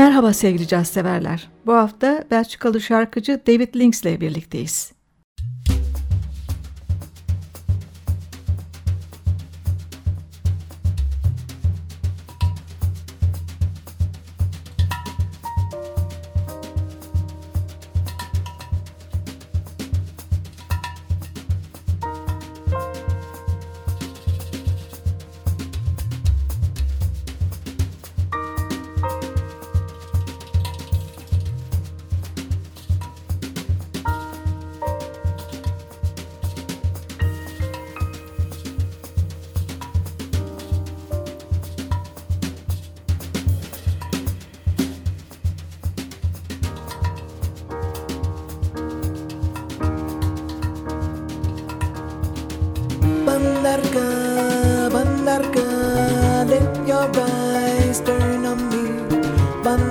Merhaba sevgili caz severler. Bu hafta Belçikalı şarkıcı David Links ile birlikteyiz.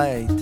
Light,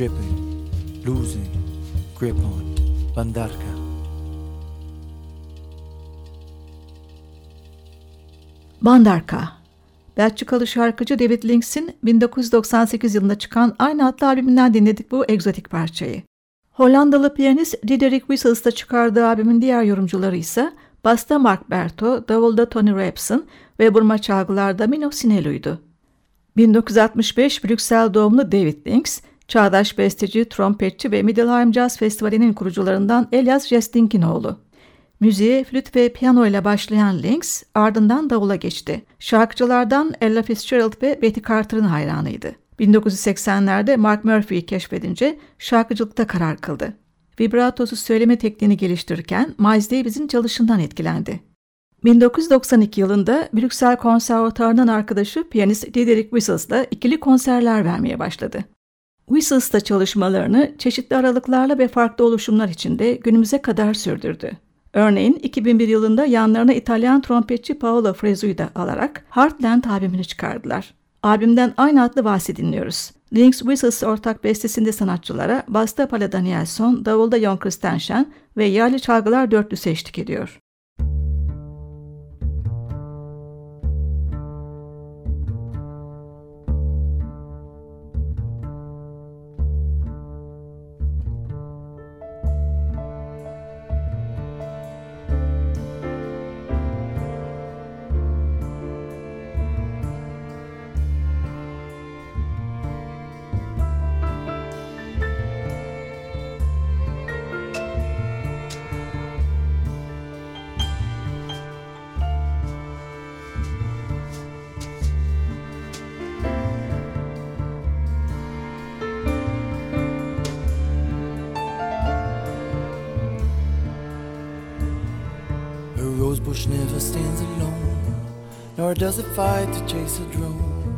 dripping, losing, grip on, Bandarka. Bandarka, Belçikalı şarkıcı David Links'in 1998 yılında çıkan aynı adlı albümünden dinledik bu egzotik parçayı. Hollandalı piyanist Diederik Wissels'ta çıkardığı albümün diğer yorumcuları ise Basta Mark Berto, Davulda Tony Rapson ve burma çalgılarda Mino Sinelu'ydu. 1965 Brüksel doğumlu David Links, çağdaş besteci, trompetçi ve Middelheim Jazz Festivali'nin kurucularından Elias Jesting'in oğlu. Müziğe flüt ve piyano ile başlayan Links ardından davula geçti. Şarkıcılardan Ella Fitzgerald ve Betty Carter'ın hayranıydı. 1980'lerde Mark Murphy'yi keşfedince şarkıcılıkta karar kıldı. Vibratosu söyleme tekniğini geliştirirken Miles Davis'in çalışından etkilendi. 1992 yılında Brüksel Konservatuarı'nın arkadaşı piyanist Diederik Wissels'la ikili konserler vermeye başladı. Wissels'ta çalışmalarını çeşitli aralıklarla ve farklı oluşumlar içinde günümüze kadar sürdürdü. Örneğin 2001 yılında yanlarına İtalyan trompetçi Paolo Fresu'yu da alarak Heartland albümünü çıkardılar. Albümden aynı adlı bahsi dinliyoruz. Links Whistles ortak bestesinde sanatçılara Basta Pala Danielson, Davulda Jon Christensen ve yerli çalgılar dörtlüsü eşlik ediyor. Does it fight to chase a drone.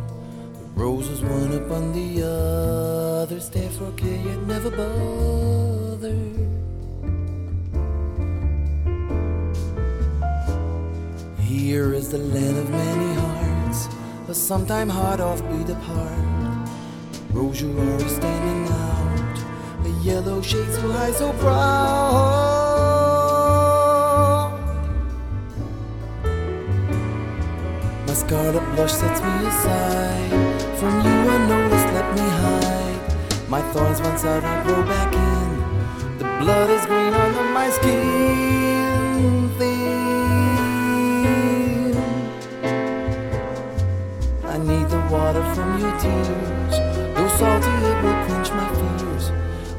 The roses one upon the others, therefore care yet never bother. Here is the land of many hearts, but sometime hard off beat depart. Rose you are standing out, a yellow shade so high, so proud. Scarlet blush sets me aside. From you unnoticed, let me hide. My thorns once out, I grow back in. The blood is green under my skin. Thin. I need the water from your tears. Though salty, it will quench my fears.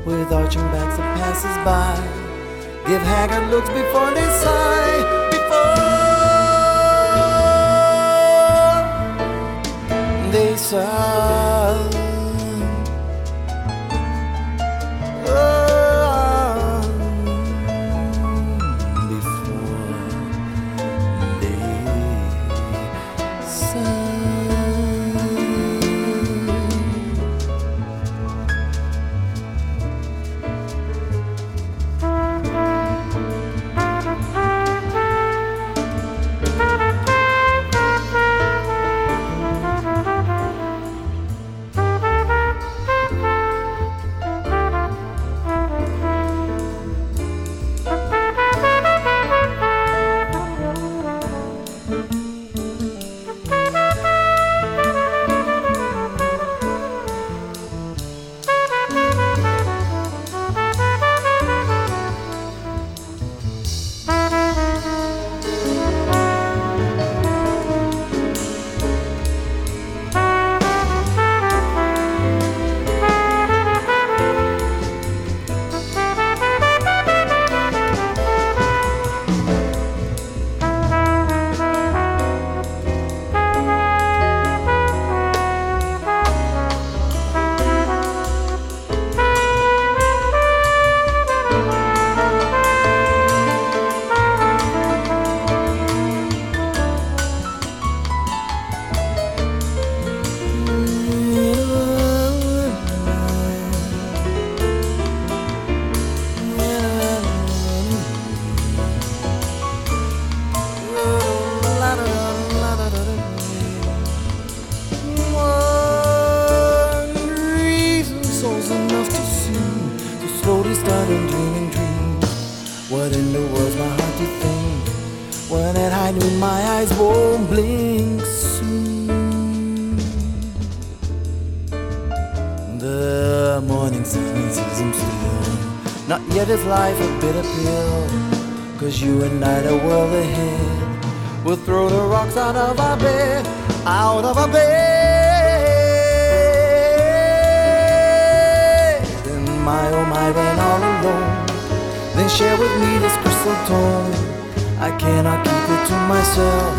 With arching backs of passers by, give haggard looks before they sigh. Sun. that hide know my eyes won't blink soon. The morning sun seems still. Not yet is life a bitter pill. Cause you and I, the world ahead, we'll throw the rocks out of our bed, out of our bed. And my oh my, when all alone, then share with me this crystal tone. I cannot keep to myself,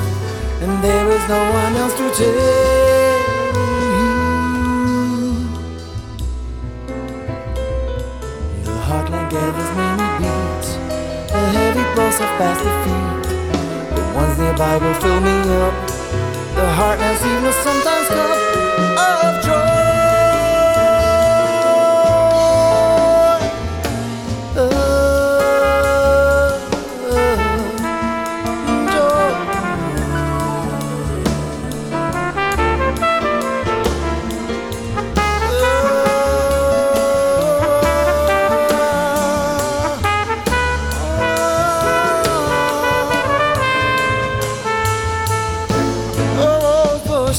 and there is no one else to tell. You. The heartland gathers many beats. The heavy blows of fast defeat. The ones nearby will fill me up. The heartless even sometimes cup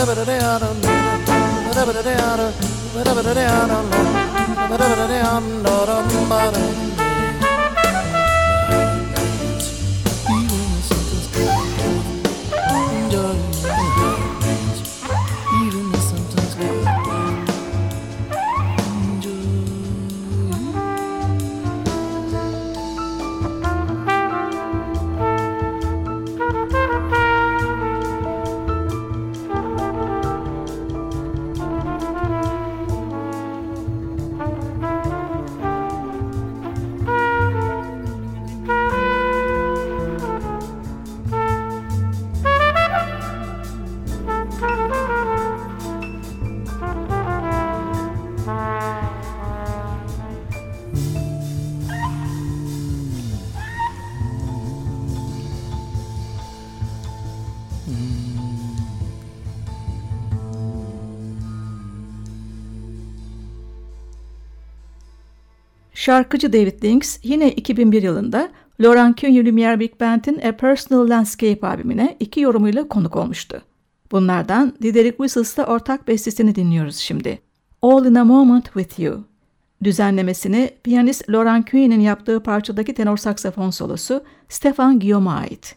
Oh. The rose never stands alone, nor does it fight to chase. Şarkıcı David Links yine 2001 yılında Laurent Cunha Lumiere Big Band'in A Personal Landscape albümüne iki yorumuyla konuk olmuştu. Bunlardan Diderick Whistles'la ortak bestesini dinliyoruz şimdi. All in a Moment with You. Düzenlemesini piyanist Laurent Cunya'nın yaptığı parçadaki tenor saksafon solosu Stefan Guillaume'a ait.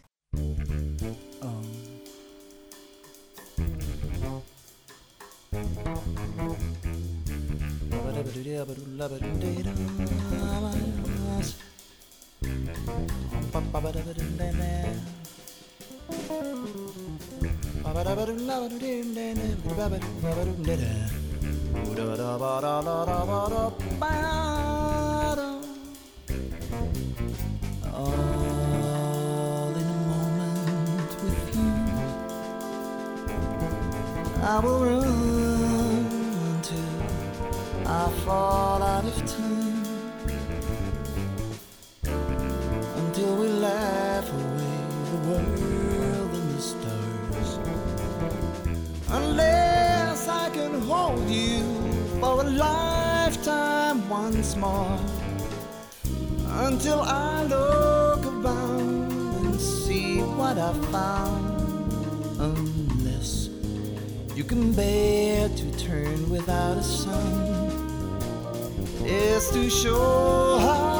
All in a moment with you, I will run more. Until I look around and see what I found. Unless you can bear to turn without a sun. Is to show how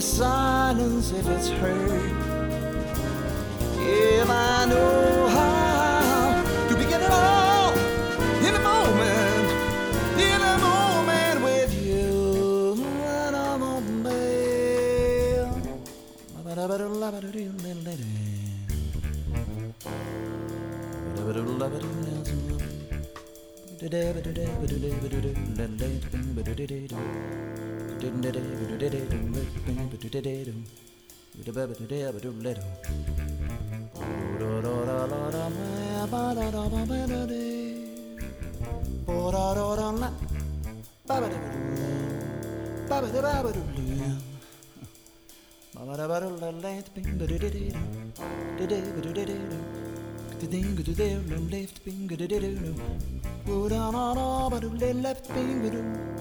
the silence if it's heard. If I know how to begin it all in a moment, in a moment with you, in a moment.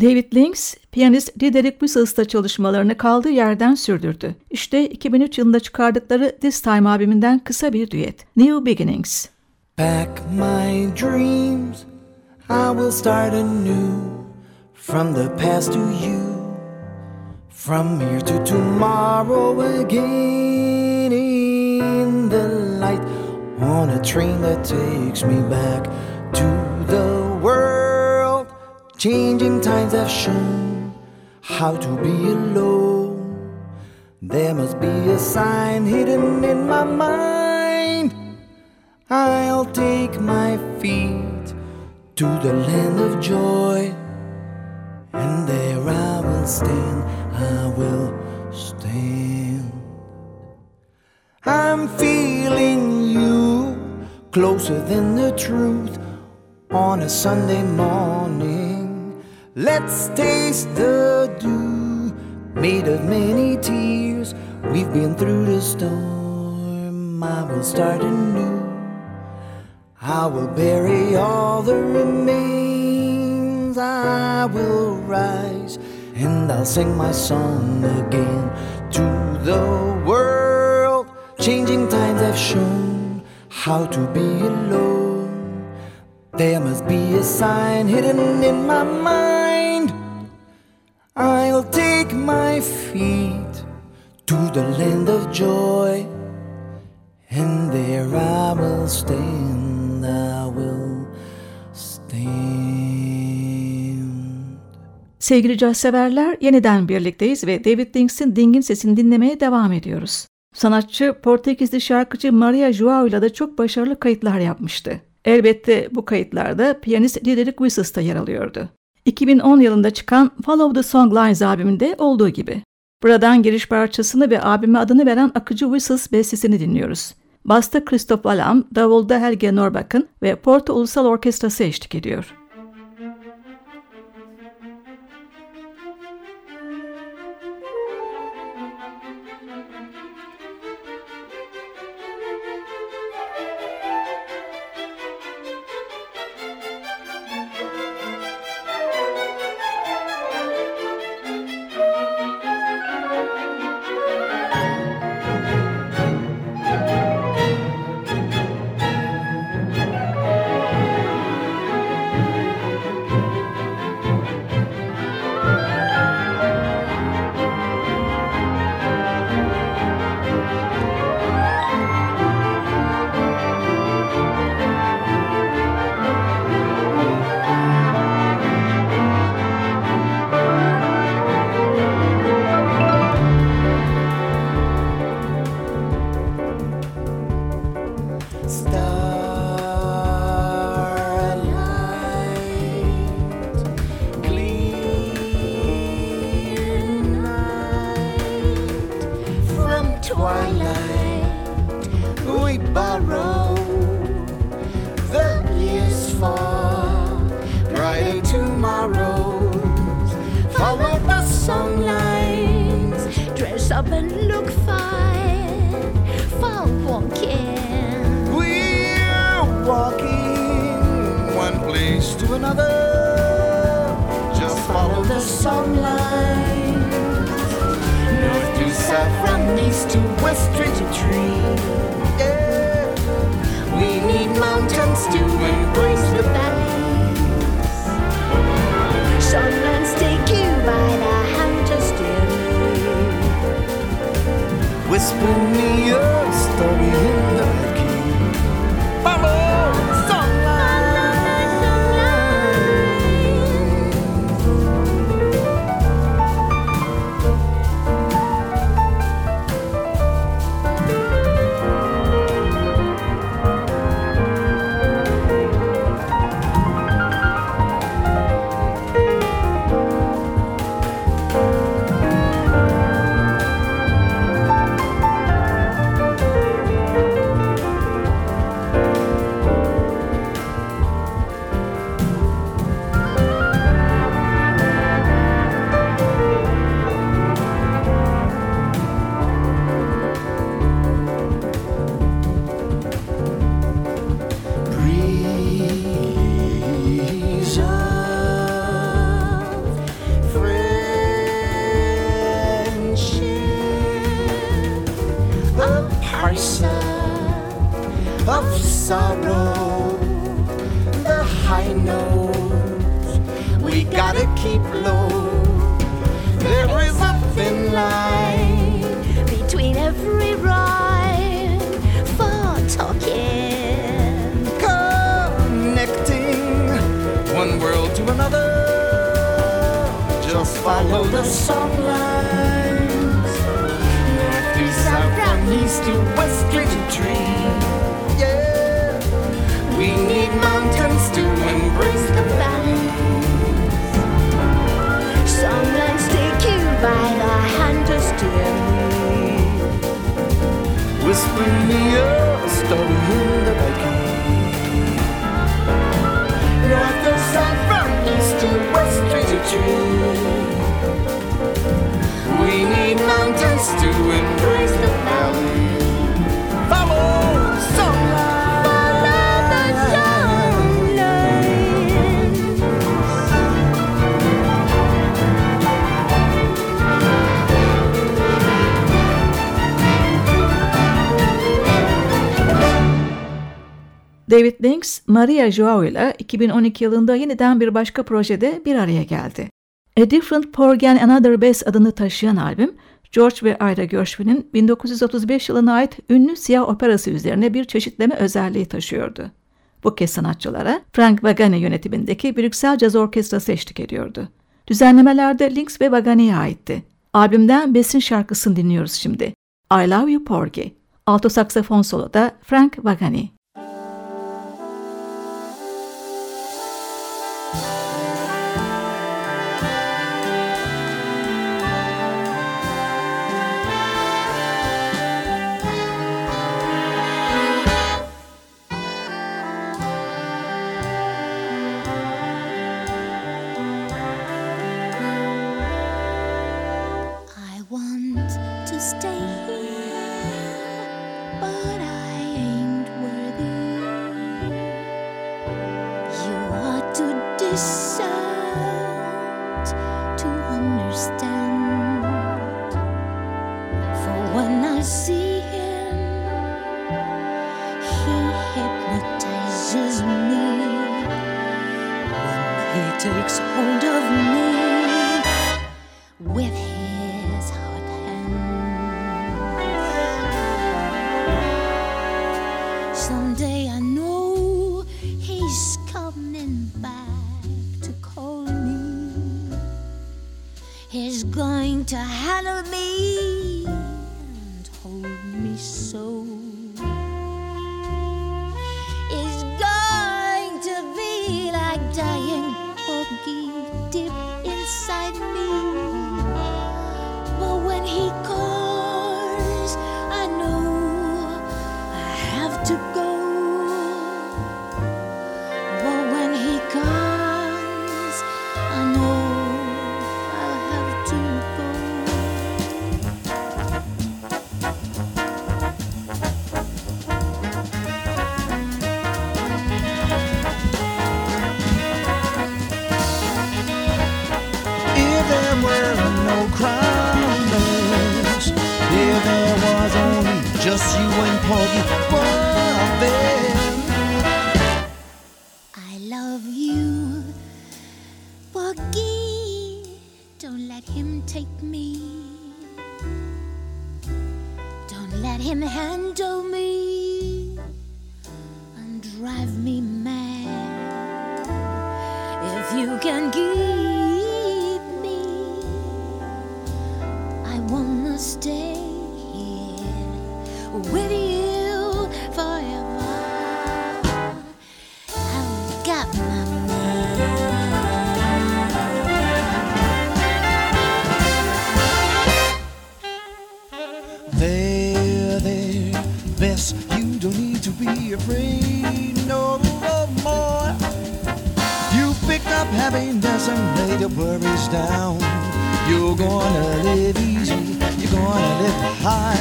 David Links, piyanist Diderik Whistles'ta çalışmalarını kaldığı yerden sürdürdü. İşte 2003 yılında çıkardıkları This Time albümünden kısa bir düet. New Beginnings. Pack my dreams, I will start anew from the past to you, from here to tomorrow again in the light on a train that takes me back to the world. Changing times have shown how to be alone. There must be a sign hidden in my mind. I'll take my feet to the land of joy, and there I will stand, I will stand. I'm feeling you closer than the truth on a Sunday morning. Let's taste the dew made of many tears. We've been through the storm. I will start anew. I will bury all the remains. I will rise and I'll sing my song again to the world. Changing times have shown how to be alone. There must be a sign hidden in my mind. I'll take my feet to the land of joy and There I will stand, I will stand. Sevgili caz severler, yeniden birlikteyiz ve David Links'in Ding'in sesini dinlemeye devam ediyoruz. Sanatçı Portekizli şarkıcı Maria Joao ile de çok başarılı kayıtlar yapmıştı. Elbette bu kayıtlarda piyanist Diderik Wissels da yer alıyordu. 2010 yılında çıkan Follow the Song Lines albümünde olduğu gibi. Buradan giriş parçasını ve albüme adını veren akıcı Whistles bestesini dinliyoruz. Basta Christoph Alam, davulda Helge Norbakken ve Porto Ulusal Orkestrası eşlik ediyor. high nose. We gotta keep low. There is a thin line between every rhyme for talking, connecting one world to another. Just follow the songlines. North to south, east to west, dream. We need mountains to embrace the valleys. Songlines take you by the hand to steer me. Whisper me a story in the baking. North or south, from east to west, trajectory. We need mountains to embrace the valleys. David Links, Maria Joao ile 2012 yılında yeniden bir başka projede bir araya geldi. A Different Porgy and Another Bass adını taşıyan albüm, George ve Ira Gershwin'in 1935 yılına ait ünlü siyah operası üzerine bir çeşitleme özelliği taşıyordu. Bu kez sanatçılara Frank Wagane yönetimindeki Brüksel Caz Orkestrası eşlik ediyordu. Düzenlemelerde Lynx ve Wagani'ye aitti. Albümden Besin şarkısını dinliyoruz şimdi. I Love You Porgy. Alto saksafon soloda Frank Wagani. Takes hold of me Don't let him take me. Don't let him handle me and drive me mad. If you can keep down. You're gonna live easy, you're gonna live high.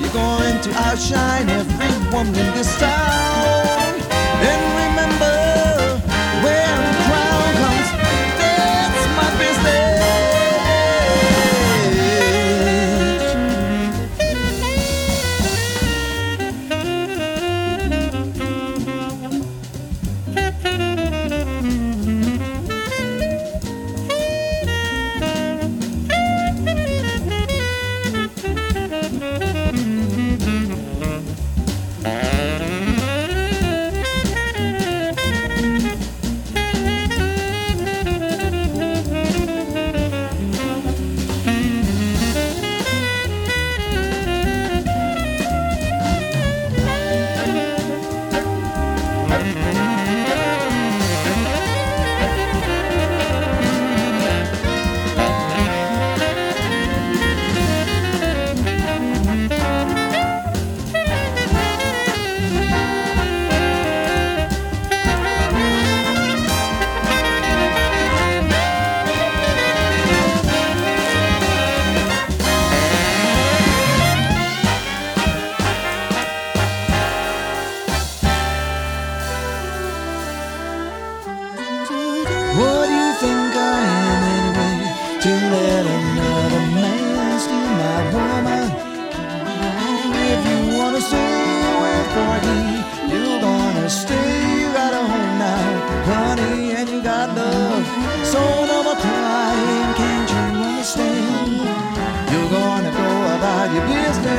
You're going to outshine every woman in this town. And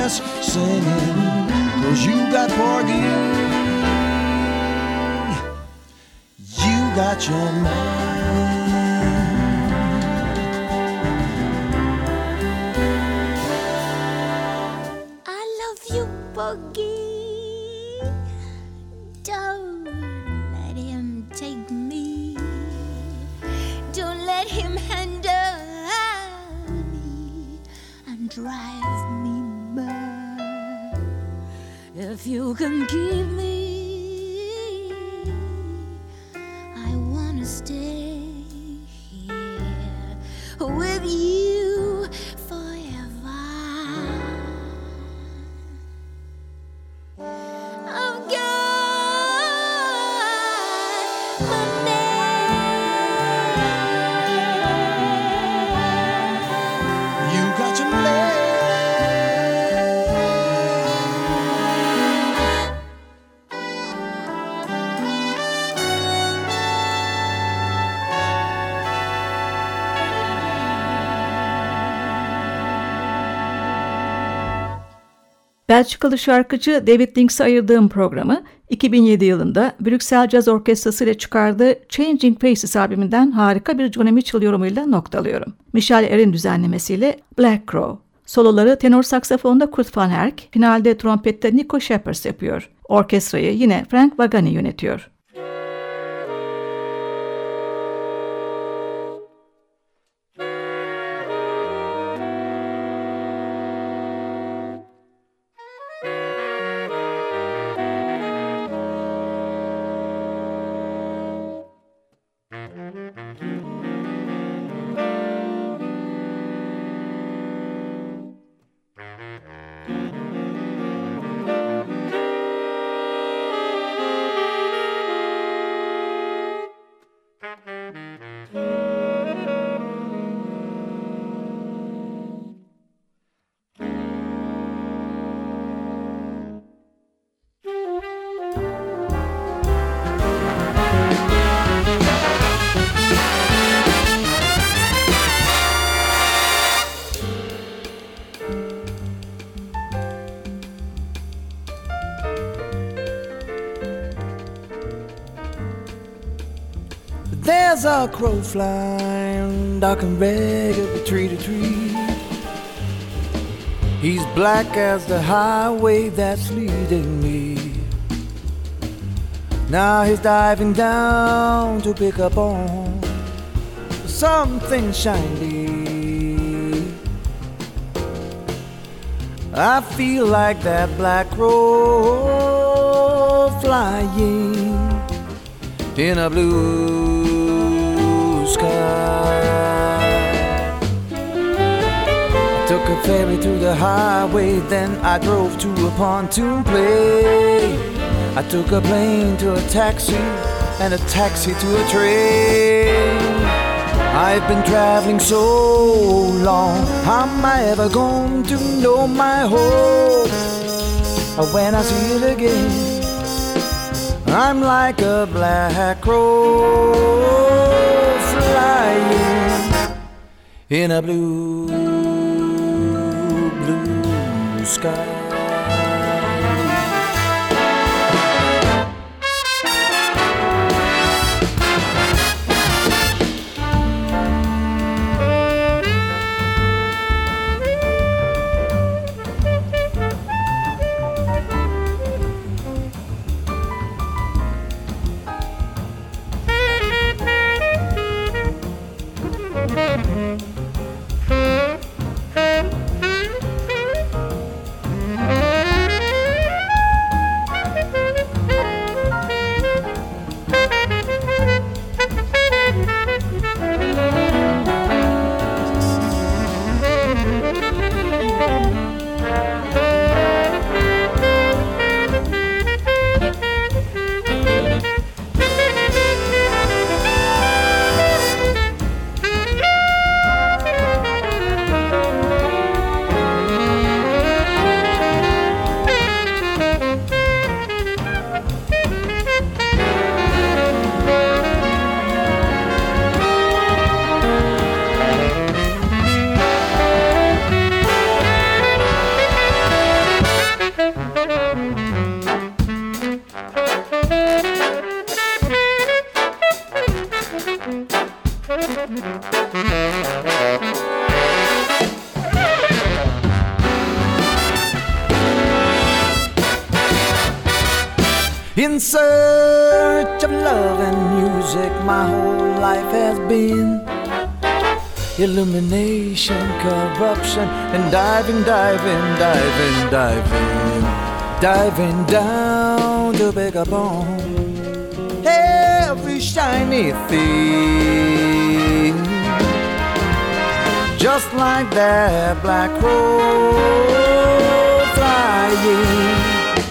less singing, cause you got Porgy. You got your man. If you can give me, Belçikalı şarkıcı David Links'e ayırdığım programı 2007 yılında Brüksel Caz Orkestrası ile çıkardığı Changing Faces albümünden harika bir Johnny Mitchell yorumuyla noktalıyorum. Michel Er'in düzenlemesiyle Black Crow. Soloları tenor saksafonda Kurt Van Herk, finalde trompette Nico Sheppers yapıyor. Orkestrayı yine Frank Vagani yönetiyor. There's a crow flying, dark and ragged, tree to tree. He's black as the highway that's leading me. Now he's diving down to pick up on something shiny. I feel like that black crow flying in a blue a ferry to the highway, then I drove to a pontoon play. I took a plane to a taxi, and a taxi to a train. I've been traveling so long, how am I ever going to know my home? Uh, when I see it again, I'm like a black crow flying in a blue sky. Life has been illumination, corruption, and diving, diving, diving, diving, diving down to pick up on every shiny thing. Just like that black crow flying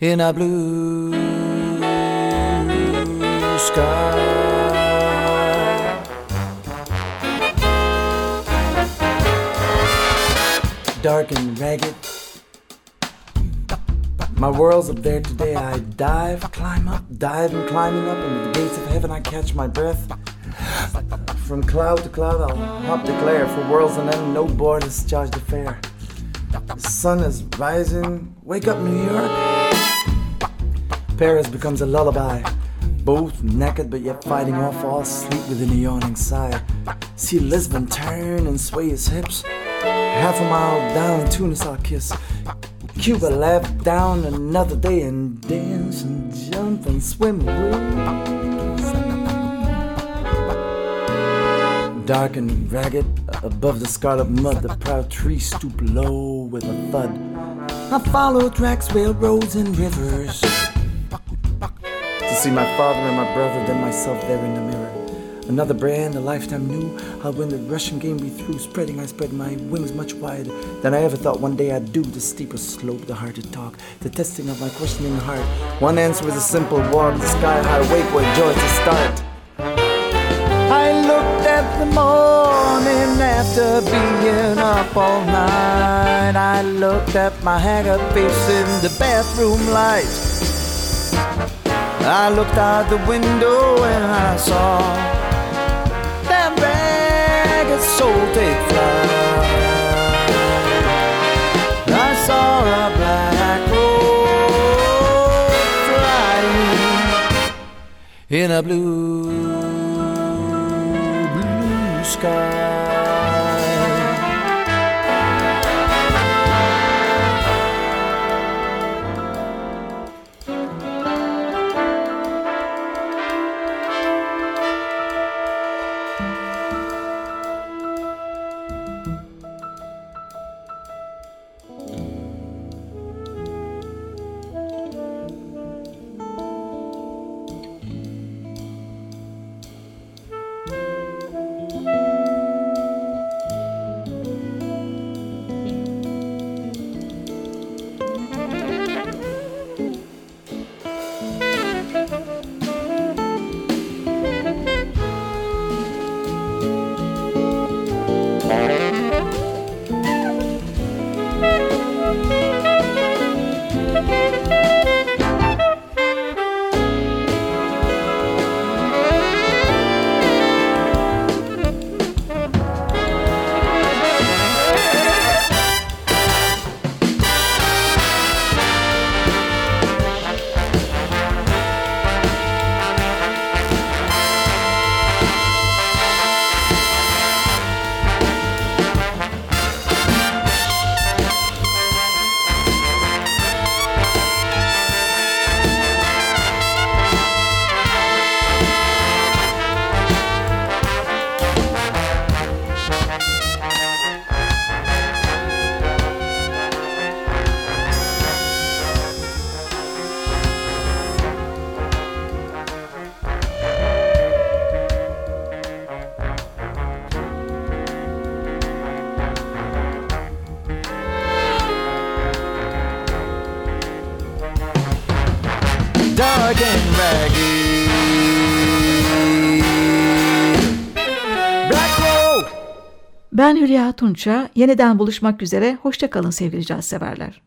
in a blue dark and ragged. My world's up there today. I dive, climb up, dive and climbing up into the gates of heaven. I catch my breath. From cloud to cloud, I'll hop declare for worlds and end, no borders charge the fare. The sun is rising. Wake up, New York. Paris becomes a lullaby. Both naked but yet fighting off all sleep within a yawning sigh. See Lisbon turn and sway his hips. Half a mile down, Tunis I'll kiss. Cuba laugh down another day and dance and jump and swim away. Dark and ragged, above the scarlet mud, the proud trees stoop low with a thud. I follow tracks, railroads, and rivers to see my father and my brother, then myself there in the mirror. Another brand, a lifetime new. I'll win the Russian game be through. Spreading, I spread my wings much wider than I ever thought one day I'd do. The steeper slope, the harder talk, the testing of my questioning heart. One answer is a simple warm, the sky high wake where joy to start. I looked at the morning after being up all night. I looked at my haggard face in the bathroom light. I looked out the window and I saw soul take flight. I saw a black road flying in a blue, blue sky. Tunça. Yeniden buluşmak üzere. Hoşçakalın sevgili caz severler.